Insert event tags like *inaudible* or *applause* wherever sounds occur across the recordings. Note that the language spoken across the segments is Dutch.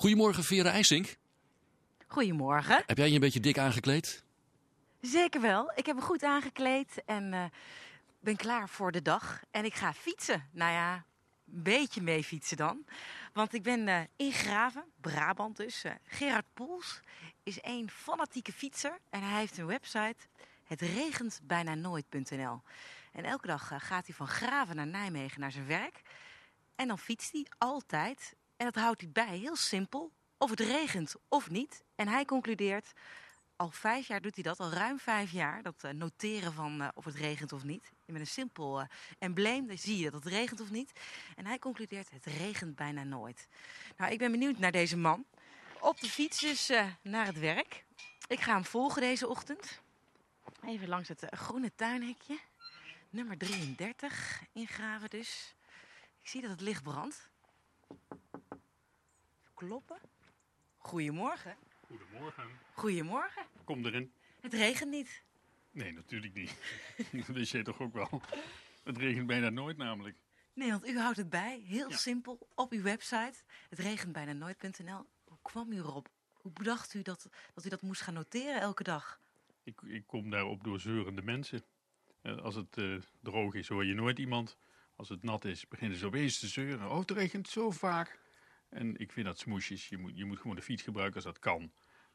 Goedemorgen, Vera IJsink. Goedemorgen. Heb jij je een beetje dik aangekleed? Zeker wel. Ik heb me goed aangekleed en uh, ben klaar voor de dag. En ik ga fietsen. Nou ja, een beetje mee fietsen dan. Want ik ben uh, in Graven, Brabant dus. Uh, Gerard Poels is een fanatieke fietser. En hij heeft een website, het regent bijna nooit.nl. En elke dag gaat hij van Graven naar Nijmegen naar zijn werk. En dan fietst hij altijd. En dat houdt hij bij, heel simpel. Of het regent of niet. En hij concludeert, al vijf jaar doet hij dat, al ruim vijf jaar. Dat uh, noteren van uh, of het regent of niet. Met een simpel uh, embleem, dan zie je dat het regent of niet. En hij concludeert, het regent bijna nooit. Nou, ik ben benieuwd naar deze man. Op de fiets dus naar het werk. Ik ga hem volgen deze ochtend. Even langs het groene tuinhekje. Nummer 33 ingraven dus. Ik zie dat het licht brandt. Kloppen. Goedemorgen. Goedemorgen. Goedemorgen. Kom erin. Het regent niet. Nee, natuurlijk niet. *laughs* dat wist jij toch ook wel. Het regent bijna nooit namelijk. Nee, want u houdt het bij. Heel ja. simpel. Op uw website. Het regent bijna nooit.nl. Hoe kwam u erop? Hoe bedacht u dat, dat u dat moest gaan noteren elke dag? Ik, ik kom daarop door zeurende mensen. Als het uh, droog is, hoor je nooit iemand. Als het nat is, beginnen ze opeens te zeuren. Oh, het regent zo vaak. En ik vind dat smoesjes. Je moet, je moet gewoon de fiets gebruiken als dat kan.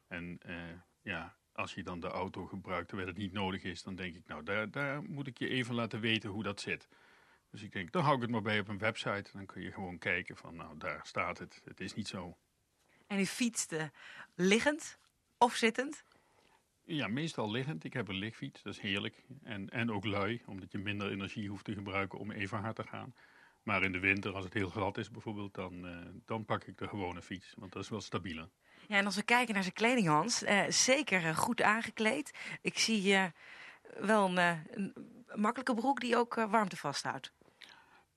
En uh, ja, als je dan de auto gebruikt terwijl het niet nodig is, dan denk ik, nou, daar, daar moet ik je even laten weten hoe dat zit. Dus ik denk, dan hou ik het maar bij op een website. Dan kun je gewoon kijken van, nou, daar staat het. Het is niet zo. En u fietste liggend of zittend? Ja, meestal liggend. Ik heb een lichtfiets, dat is heerlijk. En, en ook lui, omdat je minder energie hoeft te gebruiken om even hard te gaan. Maar in de winter, als het heel glad is bijvoorbeeld, dan, uh, dan pak ik de gewone fiets. Want dat is wel stabieler. Ja, en als we kijken naar zijn kleding, Hans, uh, zeker uh, goed aangekleed. Ik zie wel een, een, makkelijke broek die ook warmte vasthoudt.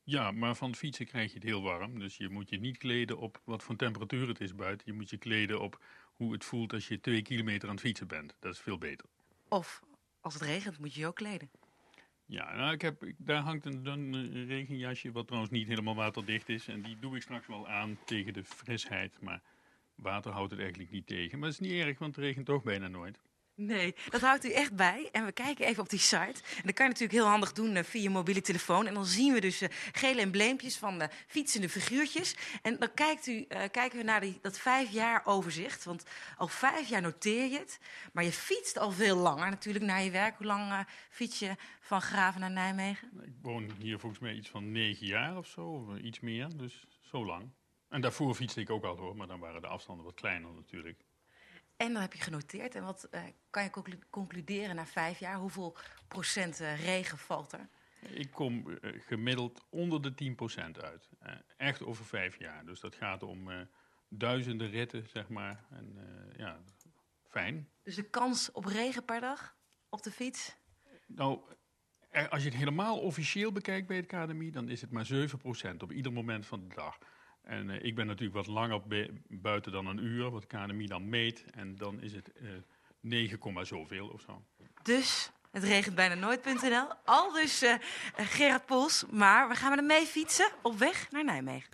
Ja, maar van het fietsen krijg je het heel warm. Dus je moet je niet kleden op wat voor temperatuur het is buiten. Je moet je kleden op hoe het voelt als je twee kilometer aan het fietsen bent. Dat is veel beter. Of als het regent moet je je ook kleden. Ja, nou, ik heb, daar hangt een regenjasje, wat trouwens niet helemaal waterdicht is. En die doe ik straks wel aan tegen de frisheid. Maar water houdt het eigenlijk niet tegen. Maar het is niet erg, want het regent toch bijna nooit. Nee, dat houdt u echt bij. En we kijken even op die site. En dat kan je natuurlijk heel handig doen uh, via je mobiele telefoon. En dan zien we dus uh, gele embleempjes van uh, fietsende figuurtjes. En dan kijkt u, kijken we naar die, dat vijf jaar overzicht. Want al vijf jaar noteer je het. Maar je fietst al veel langer natuurlijk naar je werk. Hoe lang fiets je van Graven naar Nijmegen? Ik woon hier volgens mij iets van negen jaar of zo. Iets meer, dus zo lang. En daarvoor fietste ik ook al hoor. Maar dan waren de afstanden wat kleiner natuurlijk. En dan heb je genoteerd. En wat uh, kan je conclu concluderen na vijf jaar? Hoeveel procent uh, regen valt er? Ik kom uh, gemiddeld onder de 10% uit. echt over vijf jaar. Dus dat gaat om duizenden ritten, zeg maar. En ja, fijn. Dus de kans op regen per dag op de fiets? Nou, als je het helemaal officieel bekijkt bij het KDMI, dan is het maar 7% op ieder moment van de dag. En uh, ik ben natuurlijk wat langer buiten dan een uur, wat KNMI dan meet. En dan is het uh, 9, zoveel of zo. Dus, het regent bijna nooit.nl. Al dus uh, Gerard Pols. Maar we gaan met hem mee fietsen op weg naar Nijmegen.